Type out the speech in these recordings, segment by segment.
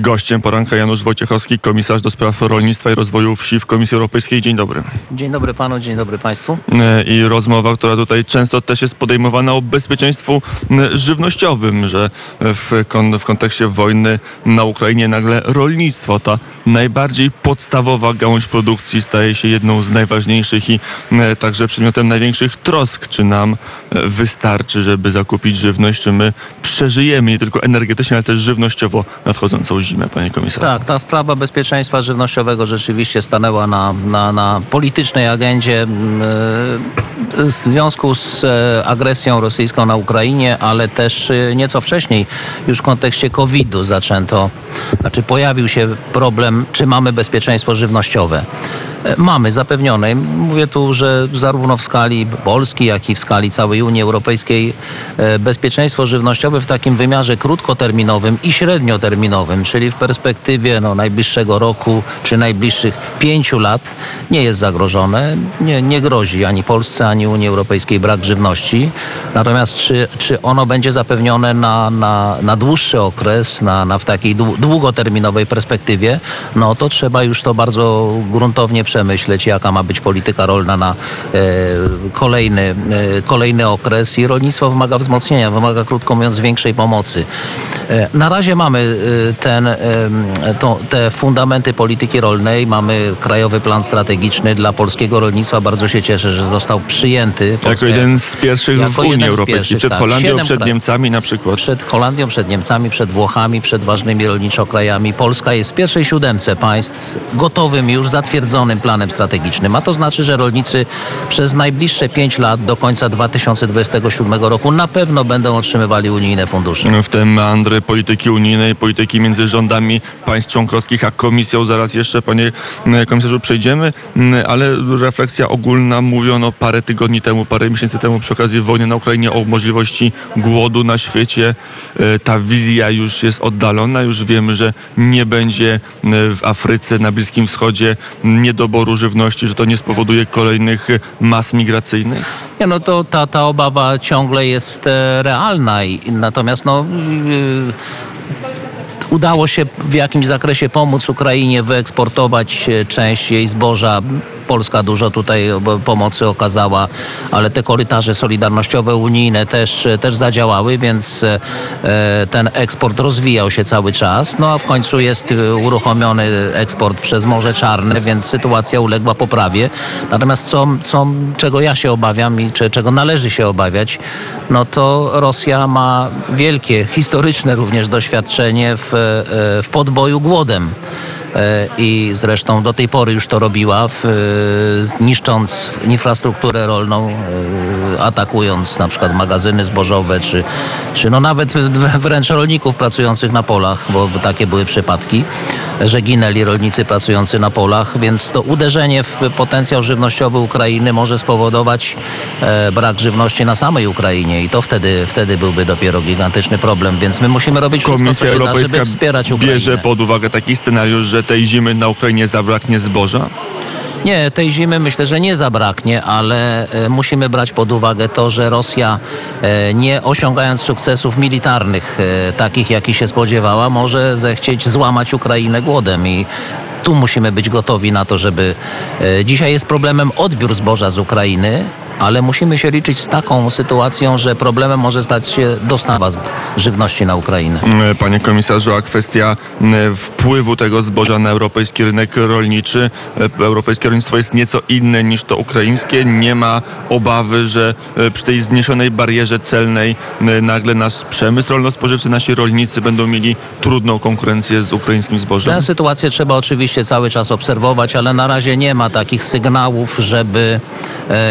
Gościem poranka Janusz Wojciechowski, komisarz do spraw rolnictwa i rozwoju wsi w Komisji Europejskiej. Dzień dobry. Dzień dobry panu, dzień dobry państwu. E, I rozmowa, która tutaj często też jest podejmowana o bezpieczeństwu m, żywnościowym, że w, kon, w kontekście wojny na Ukrainie nagle rolnictwo, ta najbardziej podstawowa gałąź produkcji staje się jedną z najważniejszych i m, także przedmiotem największych trosk, czy nam e, wystarczy, żeby zakupić żywność, czy my przeżyjemy nie tylko energetycznie, ale też żywnościowo nadchodzącą zimę, panie komisarzu. Tak, ta sprawa bezpieczeństwa żywnościowego rzeczywiście stanęła na, na, na politycznej agendzie mm, e, w związku z e, agresją rosyjską na Ukrainie, ale też e, nieco wcześniej, już w kontekście COVID-u zaczęto, znaczy pojawił się problem, czy mamy bezpieczeństwo żywnościowe. Mamy zapewnione. Mówię tu, że zarówno w skali Polski, jak i w skali całej Unii Europejskiej e, bezpieczeństwo żywnościowe w takim wymiarze krótkoterminowym i średnioterminowym, czyli w perspektywie no, najbliższego roku czy najbliższych pięciu lat nie jest zagrożone. Nie, nie grozi ani Polsce, ani Unii Europejskiej brak żywności. Natomiast czy, czy ono będzie zapewnione na, na, na dłuższy okres, na, na w takiej dłu- długoterminowej perspektywie, no to trzeba już to bardzo gruntownie przemyśleć, jaka ma być polityka rolna na e, kolejny, e, kolejny okres i rolnictwo wymaga wzmocnienia, wymaga krótko mówiąc większej pomocy. E, na razie mamy ten, to, te fundamenty polityki rolnej, mamy Krajowy Plan Strategiczny dla polskiego rolnictwa. Bardzo się cieszę, że został przyjęty. Jako Polska- jeden z pierwszych w jako Unii Europejskiej, przed tak. Holandią, przed krajów. Niemcami na przykład. Przed Holandią, przed Niemcami, przed Włochami, przed ważnymi rolniczo krajami. Polska jest w pierwszej siódemce państw gotowym, już zatwierdzonym planem strategicznym. A to znaczy, że rolnicy przez najbliższe pięć lat do końca 2027 roku na pewno będą otrzymywali unijne fundusze. w te meandry polityki unijnej, polityki między rządami państw członkowskich a komisją. Zaraz jeszcze, panie komisarzu, przejdziemy, ale refleksja ogólna. Mówiono parę tygodni temu, parę miesięcy temu przy okazji wojny na Ukrainie o możliwości głodu na świecie. E, Ta wizja już jest oddalona. Już wiemy, że nie będzie e, w Afryce, na Bliskim Wschodzie niedoboru żywności, że to nie spowoduje kolejnych e, mas migracyjnych. Nie, no to ta, ta obawa ciągle jest e, realna. I, natomiast no, yy, udało się w jakimś zakresie pomóc Ukrainie wyeksportować e, część jej zboża. Polska dużo tutaj e, pomocy okazała, ale te korytarze solidarnościowe unijne też, e, też zadziałały, więc e, ten eksport rozwijał się cały czas. No a w końcu jest uruchomiony eksport przez Morze Czarne, więc sytuacja uległa poprawie. Natomiast co, co, czego ja się obawiam i czego należy się obawiać, no to Rosja ma wielkie, historyczne również doświadczenie w, w podboju głodem. E, I zresztą do tej pory już to robiła, w, e, niszcząc infrastrukturę rolną, e, atakując na przykład magazyny zbożowe, czy, czy no nawet wręcz rolników pracujących na polach, bo takie były przypadki, że ginęli rolnicy pracujący na polach, więc to uderzenie w potencjał żywnościowy Ukrainy może spowodować brak żywności na samej Ukrainie i to wtedy, wtedy byłby dopiero gigantyczny problem, więc my musimy robić wszystko, Komisja co się da, żeby wspierać Ukrainę. bierze pod uwagę taki scenariusz, że tej zimy na Ukrainie zabraknie zboża? Nie, tej zimy myślę, że nie zabraknie, ale e, musimy brać pod uwagę to, że Rosja, e, nie osiągając sukcesów militarnych, e, takich jaki się spodziewała, może zechcieć złamać Ukrainę głodem i tu musimy być gotowi na to, żeby. Dzisiaj jest problemem odbiór zboża z Ukrainy. Ale musimy się liczyć z taką sytuacją, że problemem może stać się dostawa żywności na Ukrainę. E, Panie komisarzu, a kwestia m, wpływu tego zboża na europejski rynek rolniczy. E, Europejskie rolnictwo jest nieco inne niż to ukraińskie. Nie ma obawy, że e, przy tej zniesionej barierze celnej e, nagle nasz przemysł rolno-spożywczy, nasi rolnicy będą mieli trudną konkurencję z ukraińskim zbożem. Tę sytuację trzeba oczywiście cały czas obserwować, ale na razie nie ma takich sygnałów, żeby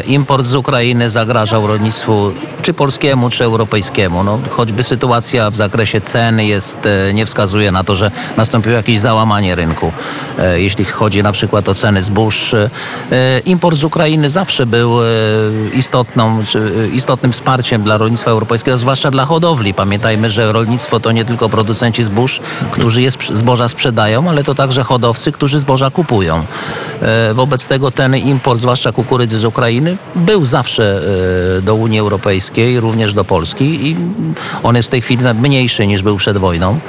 import z Ukrainy zagrażał rolnictwu czy polskiemu, czy europejskiemu. No, choćby sytuacja w zakresie cen jest, e, nie wskazuje na to, że nastąpiło jakieś załamanie rynku. E, Jeśli chodzi na przykład o ceny zbóż, e, import z Ukrainy zawsze był e, istotną, e, istotnym wsparciem dla rolnictwa europejskiego, zwłaszcza dla hodowli. Pamiętajmy, że rolnictwo to nie tylko producenci zbóż, którzy je zboża sprzedają, ale to także hodowcy, którzy zboża kupują. E, Wobec tego ten import, zwłaszcza kukurydzy z Ukrainy, był zawsze e, do Unii Europejskiej, również do Polski i on jest w tej chwili mniejszy niż był przed wojną,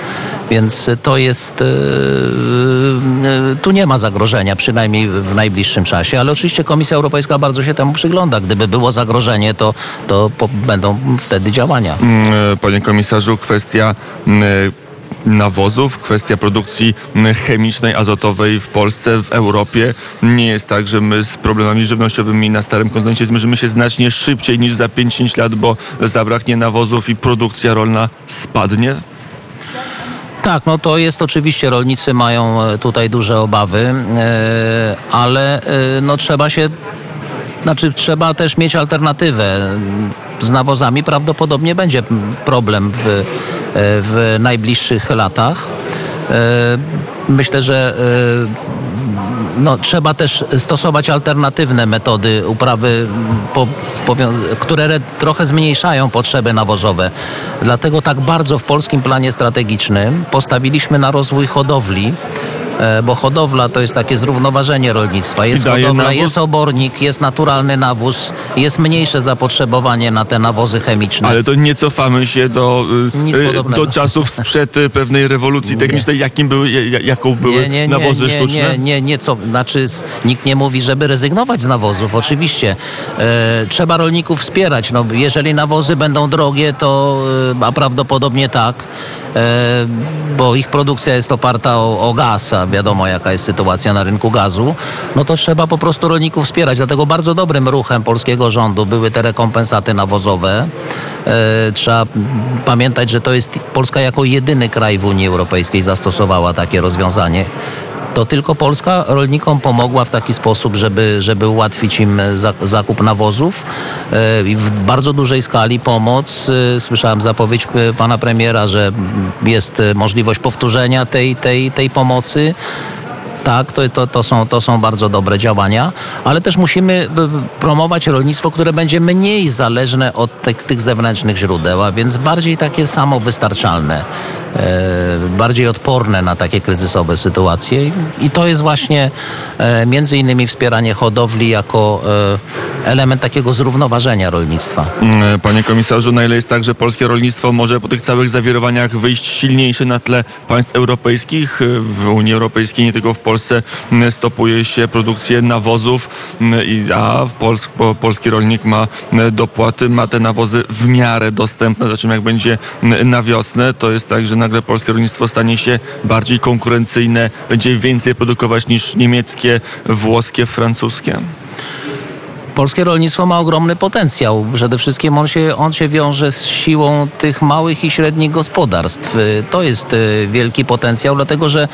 więc to jest, e, e, tu nie ma zagrożenia, przynajmniej w najbliższym czasie, ale oczywiście Komisja Europejska bardzo się temu przygląda. Gdyby było zagrożenie, to, to będą wtedy działania. Mm, Panie komisarzu, kwestia mm, nawozów, kwestia produkcji chemicznej, azotowej w Polsce, w Europie. Nie jest tak, że my z problemami żywnościowymi na starym kontynencie zmierzymy się znacznie szybciej niż za 5-10 lat, bo zabraknie nawozów i produkcja rolna spadnie. Tak, no to jest oczywiście, rolnicy mają e, tutaj duże obawy, e, ale e, no trzeba się, znaczy trzeba też mieć alternatywę. Z nawozami prawdopodobnie będzie problem w, e, w najbliższych latach. E, Myślę, że e, no, trzeba też stosować alternatywne metody uprawy, po, które re, trochę zmniejszają potrzeby nawozowe. Dlatego tak bardzo w polskim planie strategicznym postawiliśmy na rozwój hodowli. E, Bo hodowla to jest takie zrównoważenie rolnictwa. Jest hodowla, nawóz? jest obornik, jest naturalny nawóz, jest mniejsze zapotrzebowanie na te nawozy chemiczne. Ale to nie cofamy się do, y, y, do czasów sprzed y, pewnej rewolucji technicznej, jakim były, ja- ja- jaką były nie, nie, nie, nawozy nie, sztuczne? Nie, nie, nie, co, znaczy nikt nie mówi, żeby rezygnować z nawozów, oczywiście. E, trzeba rolników wspierać, no, jeżeli nawozy będą drogie, to, e, a prawdopodobnie tak, e, bo ich produkcja jest oparta o, o gaz, a wiadomo jaka jest sytuacja na rynku gazu, no to trzeba po prostu rolników wspierać. Dlatego bardzo dobrym ruchem polskiego rządu były te rekompensaty nawozowe. E, trzeba pamiętać, że to jest Polska jako jedyny kraj w Unii Europejskiej zastosowała takie rozwiązanie. To tylko Polska rolnikom pomogła w taki sposób, żeby, żeby ułatwić im za, zakup nawozów. E, w bardzo dużej skali pomoc. E, Słyszałem zapowiedź e, pana premiera, że jest możliwość powtórzenia tej, tej, tej pomocy. Tak, to, to, to, są, to są bardzo dobre działania, ale też musimy promować rolnictwo, które będzie mniej zależne od tych, tych zewnętrznych źródeł, a więc bardziej takie samowystarczalne, bardziej odporne na takie kryzysowe sytuacje. I, to jest właśnie e, między innymi wspieranie hodowli jako e, element takiego zrównoważenia rolnictwa. Mm, Panie komisarzu, na ile jest tak, że polskie rolnictwo może po tych całych zawirowaniach wyjść silniejsze na tle państw europejskich? W Unii Europejskiej, nie tylko w Polsce, mm, stopuje się produkcję nawozów, mm, a Pols po- polski rolnik ma dopłaty, ma te nawozy w miarę dostępne, za jak będzie na wiosnę, to jest tak, że nagle polskie rolnictwo stanie się bardziej konkurencyjne, będzie więcej produkować niż niemieckie, włoskie, francuskie. Polskie rolnictwo ma ogromny potencjał. Przede wszystkim on się, on się wiąże z siłą tych małych i średnich gospodarstw. To jest y, wielki potencjał, dlatego że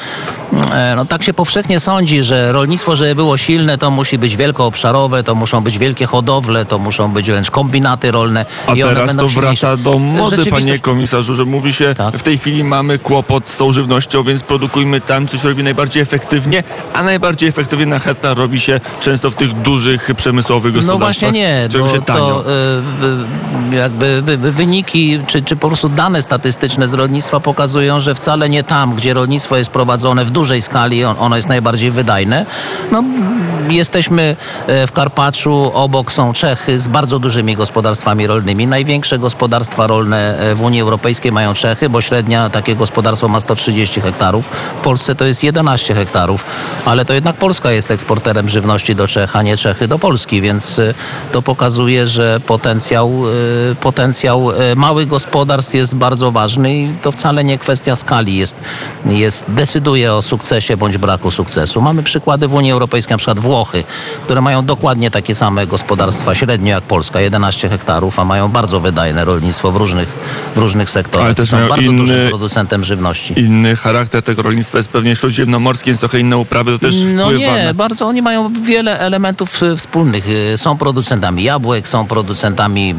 e, no, tak się powszechnie sądzi, że rolnictwo, żeby było silne, to musi być wielkoobszarowe, to muszą być wielkie hodowle, to muszą być wręcz kombinaty rolne. A i one teraz to wraca do mody, panie komisarzu, że mówi się, Tak. w tej chwili mamy kłopot z tą żywnością, więc produkujmy tam, co się robi najbardziej efektywnie, a najbardziej efektywnie na hektar robi się często w tych dużych przemysłowych No gospodarstwach. właśnie nie, bo się to y, jakby wy, wy, wyniki, czy, czy po prostu dane statystyczne z rolnictwa pokazują, że wcale nie tam, gdzie rolnictwo jest prowadzone w dużej skali, on, ono jest najbardziej wydajne. No, jesteśmy e, w Karpaczu, obok są Czechy z bardzo dużymi gospodarstwami rolnymi. Największe gospodarstwa rolne e, w Unii Europejskiej mają Czechy, bo średnia takie gospodarstwo ma 130 hektarów. W Polsce to jest 11 hektarów, ale to jednak Polska jest eksporterem żywności do Czech, a nie Czechy do Polski, więc y, to pokazuje, że potencjał, y, potencjał y, małych gospodarstw jest bardzo ważny i to wcale nie kwestia skali jest, jest decyduje o sukcesie bądź braku sukcesu. Mamy przykłady w Unii Europejskiej, na przykład Włochy, które mają dokładnie takie same gospodarstwa, średnio jak Polska, 11 hektarów, a mają bardzo wydajne rolnictwo w różnych, w różnych sektorach. Ale też Są bardzo inny- dużym producentem żywności. Inny charakter tego rolnictwa jest pewnie śródziemnomorskie, więc trochę inne uprawy, to też No nie, na... bardzo oni mają wiele elementów wspólnych. Są producentami jabłek, są producentami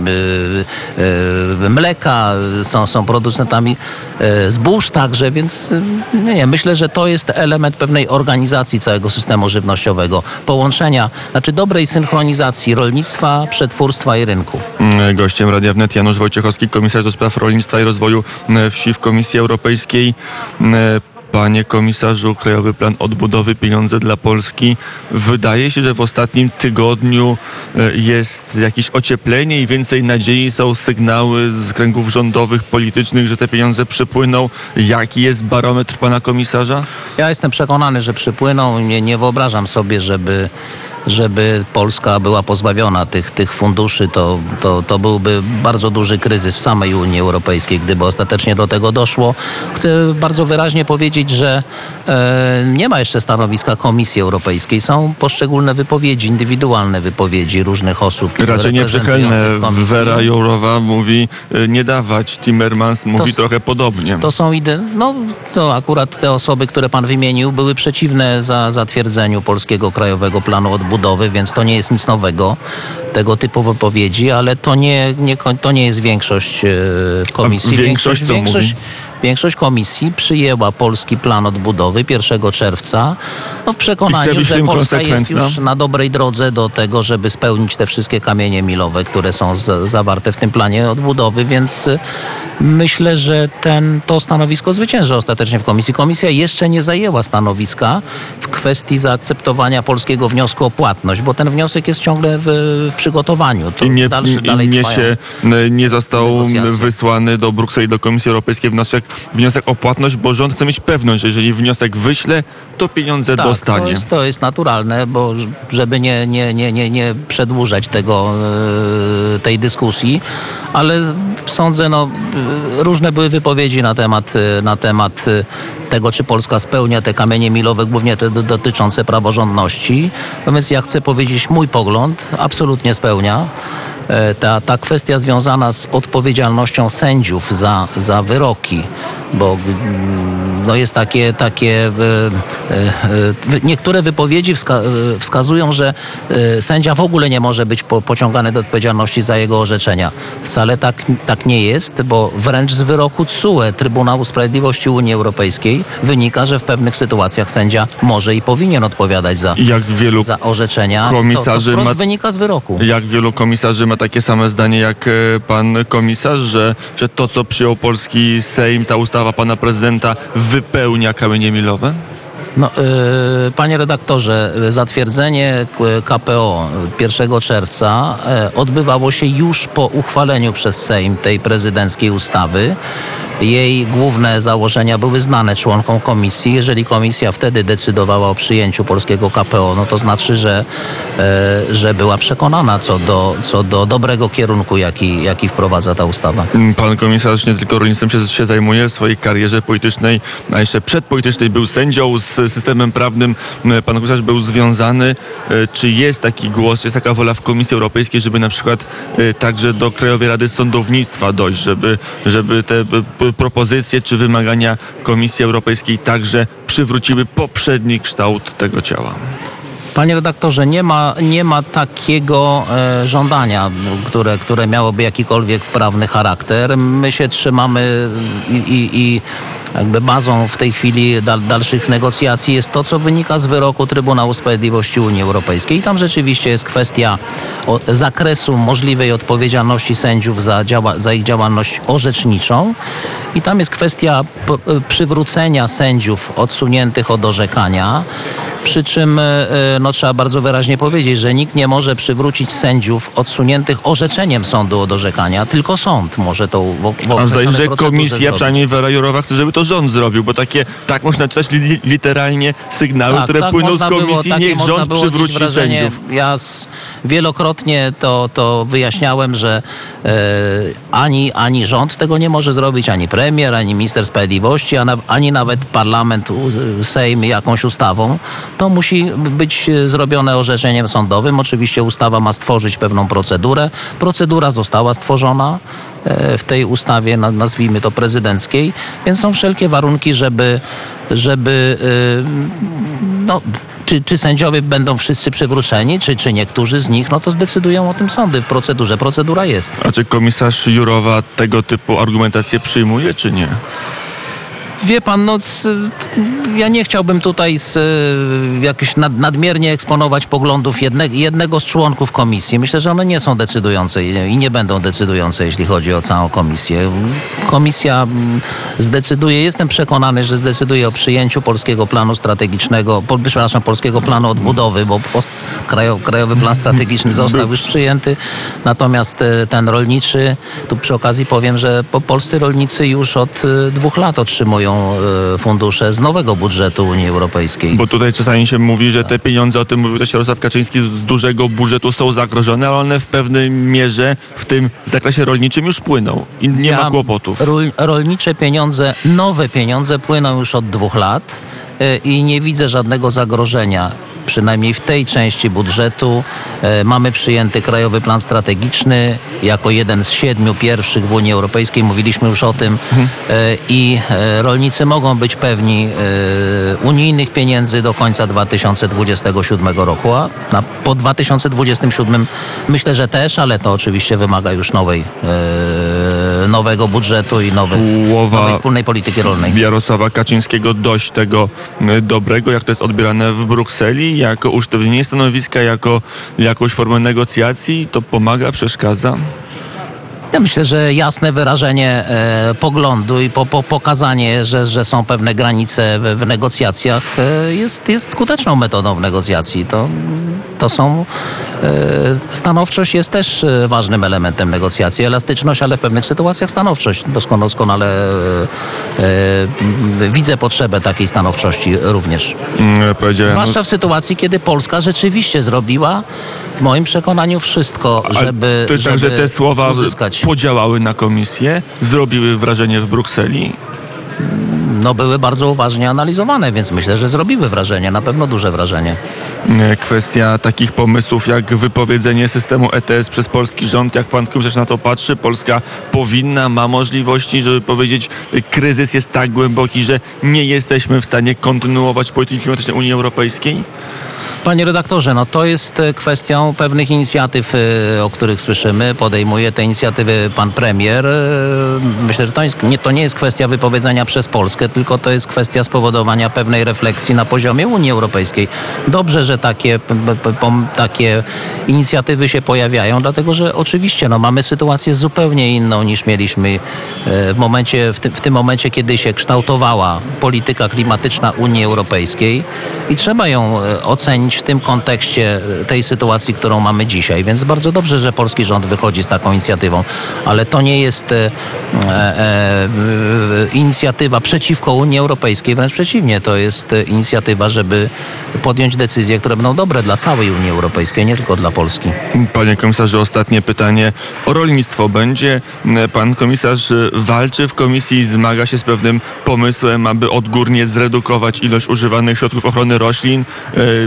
e, e, mleka, są, są producentami e, zbóż także, więc nie, nie, myślę, że to jest element pewnej organizacji całego systemu żywnościowego, połączenia, znaczy dobrej synchronizacji rolnictwa, przetwórstwa i rynku. Mm, Gościem Radia Wnet Janusz Wojciechowski, komisarz do spraw rolnictwa i rozwoju mm, wsi w Komisji Europejskiej. Panie komisarzu, Krajowy Plan Odbudowy, pieniądze dla Polski. Wydaje się, że w ostatnim tygodniu e, jest jakieś ocieplenie i więcej nadziei. Są sygnały z kręgów rządowych, politycznych, że te pieniądze przypłyną. Jaki jest barometr pana komisarza? Ja jestem przekonany, że przypłyną. Nie, nie wyobrażam sobie, żeby żeby Polska była pozbawiona tych, tych funduszy, to, to, to byłby bardzo duży kryzys w samej Unii Europejskiej, gdyby ostatecznie do tego doszło. Chcę bardzo wyraźnie powiedzieć, że e, nie ma jeszcze stanowiska Komisji Europejskiej. Są poszczególne wypowiedzi, indywidualne wypowiedzi różnych osób. Raczej nieprzychylne. Vera Jourowa mówi e, nie dawać, Timmermans mówi to, trochę podobnie. To są ide- no to akurat te osoby, które pan wymienił, były przeciwne za zatwierdzeniu Polskiego Krajowego Planu Odbudowy budowy, więc to nie jest nic nowego, tego typu wypowiedzi, ale to nie, nie, to nie jest większość e, komisji. większość, większość, większość, większość komisji przyjęła polski plan odbudowy 1 czerwca no w przekonaniu, że Polska jest już na dobrej drodze do tego, żeby spełnić te wszystkie kamienie milowe, które są z, zawarte w tym planie odbudowy, więc e, myślę, że ten, to stanowisko zwycięży ostatecznie w komisji. Komisja jeszcze nie zajęła stanowiska w kwestii zaakceptowania polskiego wniosku o płatność, bo ten wniosek jest ciągle w, w przygotowaniu. To I nie, dalszy, dalej nie, się, nie został wysłany do Brukseli, do Komisji Europejskiej wniosek, wniosek o płatność, bo rząd chce mieć pewność, że jeżeli wniosek wyśle, to pieniądze tak, dostanie. To jest, to jest naturalne, bo żeby nie, nie, nie, nie, nie przedłużać tego, e, tej dyskusji, ale sądzę, no, różne były wypowiedzi na temat, na temat tego, czy Polska spełnia te kamienie milowe, głównie te dotyczące praworządności. No więc ja chcę powiedzieć mój pogląd, absolutnie spełnia. E, ta, ta kwestia związana z odpowiedzialnością sędziów za, za wyroki, bo mm, no jest takie, takie e, e, niektóre wypowiedzi wska wskazują, że sędzia w ogóle nie może być po, pociągany do odpowiedzialności za jego orzeczenia. Wcale tak, tak nie jest, bo wręcz z wyroku TSUE, Trybunału Sprawiedliwości Unii Europejskiej, wynika, że w pewnych sytuacjach sędzia może i powinien odpowiadać za, jak wielu za orzeczenia. Komisarzy to, to ma, wynika z wyroku. Jak wielu komisarzy ma takie same zdanie jak e, pan komisarz, że, że to, co przyjął polski Sejm, ta ustawa pana prezydenta wypełnia kamienie milowe? No, yy, panie redaktorze, zatwierdzenie KPO 1 czerwca yy, odbywało się już po uchwaleniu przez Sejm tej prezydenckiej ustawy. Jej główne założenia były znane członkom komisji. Jeżeli komisja wtedy decydowała o przyjęciu polskiego KPO, no to znaczy, że, e, że była przekonana co do, co do dobrego kierunku, jaki, jaki wprowadza ta ustawa. Pan komisarz nie tylko rolnictwem się, się zajmuje w swojej karierze politycznej, a jeszcze przedpolitycznej był sędzią z systemem prawnym. Pan komisarz był związany. E, czy jest taki głos, jest taka wola w Komisji Europejskiej, żeby na przykład e, także do Krajowej Rady Sądownictwa dojść, żeby, żeby te propozycje czy wymagania Komisji Europejskiej także przywróciły poprzedni kształt tego ciała? Panie redaktorze, nie ma, nie ma takiego e, żądania, które, które miałoby jakikolwiek prawny charakter. My się trzymamy i, i, i jakby bazą w tej chwili dal, dalszych negocjacji jest to, co wynika z wyroku Trybunału Sprawiedliwości Unii Europejskiej. I tam rzeczywiście jest kwestia zakresu możliwej odpowiedzialności sędziów za, działa, za ich działalność orzeczniczą. I tam jest kwestia przywrócenia sędziów odsuniętych od orzekania. Przy czym e, no, trzeba bardzo wyraźnie powiedzieć, że nikt nie może przywrócić sędziów odsuniętych orzeczeniem sądu od orzekania, tylko sąd może to w, w A zdaje że komisja, przynajmniej Wera Jurowa chce, żeby to rząd zrobił, bo takie, tak można czytać li, literalnie sygnały, tak, które tak płyną z komisji, było, niech rząd przywróci sędziów. Ja wielokrotnie to, to wyjaśniałem, że e, ani, ani rząd tego nie może zrobić, ani premier, ani minister sprawiedliwości, ani nawet parlament, Sejm jakąś ustawą to musi być zrobione orzeczeniem sądowym. Oczywiście ustawa ma stworzyć pewną procedurę. Procedura została stworzona e, w tej ustawie, nazwijmy to prezydenckiej, więc są wszelkie warunki, żeby, żeby e, no, czy, czy sędziowie będą wszyscy przywróceni, czy, czy niektórzy z nich, no to zdecydują o tym sądy w procedurze. Procedura jest. A czy komisarz Jurowa tego typu argumentację przyjmuje, czy nie? Wie pan, no, ja nie chciałbym tutaj z, e, jakoś nad, nadmiernie eksponować poglądów jedne, jednego z członków komisji. Myślę, że one nie są decydujące i nie będą decydujące, jeśli chodzi o całą komisję. Komisja mm, zdecyduje, jestem przekonany, że zdecyduje o przyjęciu polskiego planu strategicznego, po, przepraszam, polskiego planu odbudowy, bo pos, krajo, Krajowy Plan Strategiczny został już przyjęty, natomiast e, ten rolniczy, tu przy okazji powiem, że po, polscy rolnicy już od e, dwóch lat otrzymują e, fundusze z nowego budżetu Unii Europejskiej. Bo tutaj czasami się mówi, że te pieniądze, o tym mówił też Jarosław Kaczyński, z dużego budżetu są zagrożone, ale one w pewnej mierze w tym zakresie rolniczym już płyną i nie Ja- ma kłopotów. Rol, rolnicze pieniądze, nowe pieniądze płyną już od dwóch lat e, i nie widzę żadnego zagrożenia. Przynajmniej w tej części budżetu e, mamy przyjęty Krajowy Plan Strategiczny jako jeden z siedmiu pierwszych w Unii Europejskiej. Mówiliśmy już o tym. E, I e, rolnicy mogą być pewni unijnych pieniędzy do końca 2027 roku. A po 2027 myślę, że też, ale to oczywiście wymaga już nowej, nowego budżetu i nowej, nowej wspólnej polityki rolnej. Jarosława Kaczyńskiego dość tego dobrego, jak to jest odbierane w Brukseli, jako usztywnienie stanowiska, jako jakąś formę negocjacji, to pomaga, przeszkadza? Ja myślę, że jasne wyrażenie e, poglądu i po, po, pokazanie, że, że są pewne granice w, w negocjacjach e, jest, jest skuteczną metodą w negocjacji. To, to są... E, stanowczość jest też e, ważnym elementem negocjacji. Elastyczność, ale w pewnych sytuacjach stanowczość. Doskonale, doskonale e, e, widzę potrzebę takiej stanowczości również. Mm, Zwłaszcza w sytuacji, kiedy Polska rzeczywiście zrobiła, w moim przekonaniu, wszystko, Ale żeby, to jest tak, że żeby te słowa uzyskać. podziałały na komisję, zrobiły wrażenie w Brukseli. No, były bardzo uważnie analizowane, więc myślę, że zrobiły wrażenie, na pewno duże wrażenie. E, Kwestia takich pomysłów jak wypowiedzenie systemu ETS przez polski rząd, jak pan komisarz na to patrzy, Polska powinna, ma możliwości, żeby powiedzieć, kryzys jest tak głęboki, że nie jesteśmy w stanie kontynuować polityki klimatycznej Unii Europejskiej? Panie redaktorze, no to jest e, kwestią pewnych inicjatyw, e, o których słyszymy. Podejmuje te inicjatywy pan premier. E, Myślę, że to, jest, nie, to nie jest kwestia wypowiedzenia przez Polskę, tylko to jest kwestia spowodowania pewnej refleksji na poziomie Unii Europejskiej. Dobrze, że takie, takie inicjatywy się pojawiają, dlatego że oczywiście no, mamy sytuację zupełnie inną niż mieliśmy w, momencie, w, tym, w tym momencie, kiedy się kształtowała polityka klimatyczna Unii Europejskiej i trzeba ją ocenić w tym kontekście e, tej sytuacji, którą mamy dzisiaj. Więc bardzo dobrze, że polski rząd wychodzi z taką inicjatywą, ale to nie jest e, e, e, inicjatywa przeciwko Unii Europejskiej, wręcz przeciwnie, to jest e, inicjatywa, żeby podjąć decyzje, które będą dobre dla całej Unii Europejskiej, nie tylko dla Polski. Panie komisarzu, ostatnie pytanie o rolnictwo. Będzie pan komisarz walczy w komisji zmaga się z pewnym pomysłem, aby odgórnie zredukować ilość używanych środków ochrony roślin.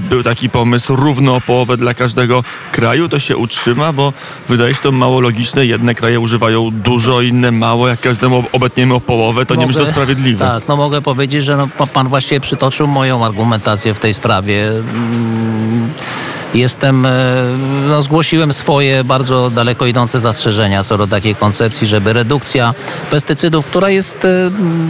Był taki pomysł równo o połowę dla każdego kraju. To się utrzyma, bo wydaje się to mało logiczne. Jedne kraje używają dużo, inne mało. Jak każdemu obetniemy o połowę, to nie będzie to sprawiedliwe. Tak, no mogę powiedzieć, że no, pa- pan właściwie przytoczył moją argumentację w tej sprawie. Mm, Jestem, e, no, zgłosiłem swoje bardzo daleko idące zastrzeżenia co do takiej koncepcji, żeby redukcja pestycydów, która jest e,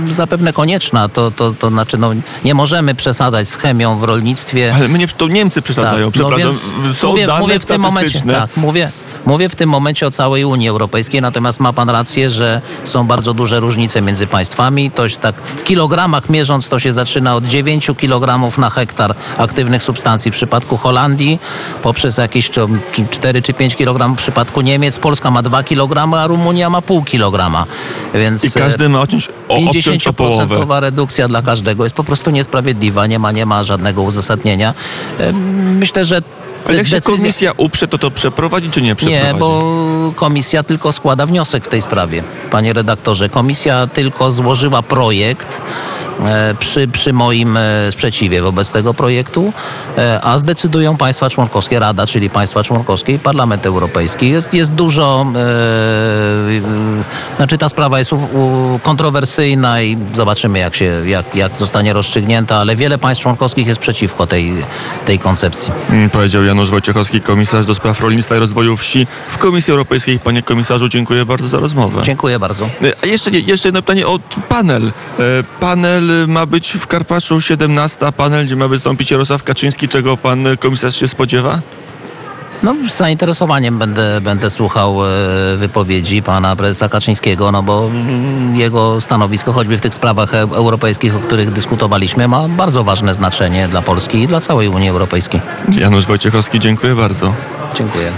zapewne konieczna, to, to, to znaczy no, nie możemy przesadzać z chemią w rolnictwie. Ale mnie to Niemcy przesadzają. Tak, no Przepraszam, więc są mówię, dane mówię w tym momencie, tak, mówię, mówię w tym momencie o całej Unii Europejskiej, natomiast ma pan rację, że są bardzo duże różnice między państwami. To tak w kilogramach mierząc to się zaczyna od 9 kilogramów na hektar aktywnych substancji w przypadku Holandii, poprzez jakieś czy- czy 4 czy 5 kilogramów w przypadku Niemiec. Polska ma 2 kilogramy, a Rumunia ma pół kilograma. Więc I każdy ma odciąć o, obciąć o połowę. 50% redukcja dla każdego jest po prostu niesprawiedliwa, nie ma, nie ma żadnego uzasadnienia. Em, Myślę, że Ale jak się decyzja- komisja uprze, to to przeprowadzi czy nie przeprowadzi? nie, bo komisja tylko składa wniosek w tej sprawie. Panie redaktorze, komisja tylko złożyła projekt przy, przy moim e, sprzeciwie wobec tego projektu, e, a zdecydują państwa członkowskie, Rada, czyli państwa członkowskie i Parlament Europejski. Jest, jest dużo, e, e, znaczy ta sprawa jest u, u, kontrowersyjna i zobaczymy jak, się, jak, jak zostanie rozstrzygnięta, ale wiele państw członkowskich jest przeciwko tej, tej koncepcji. Mm, Powiedział Janusz Wojciechowski, komisarz do spraw rolnictwa i rozwoju wsi w Komisji Europejskiej. Panie komisarzu, dziękuję bardzo za rozmowę. Dziękuję bardzo. E, A jeszcze, jeszcze jedno pytanie o t- panel. Panel ma być w Karpaczu 17, panel, gdzie ma wystąpić Jarosław Kaczyński. Czego pan komisarz się spodziewa? No, z zainteresowaniem będę, będę słuchał e, wypowiedzi pana prezesa Kaczyńskiego, no bo jego stanowisko, choćby w tych sprawach e- europejskich, o których dyskutowaliśmy, ma bardzo ważne znaczenie dla Polski i dla całej Unii Europejskiej. Janusz Wojciechowski, dziękuję bardzo. Dziękuję.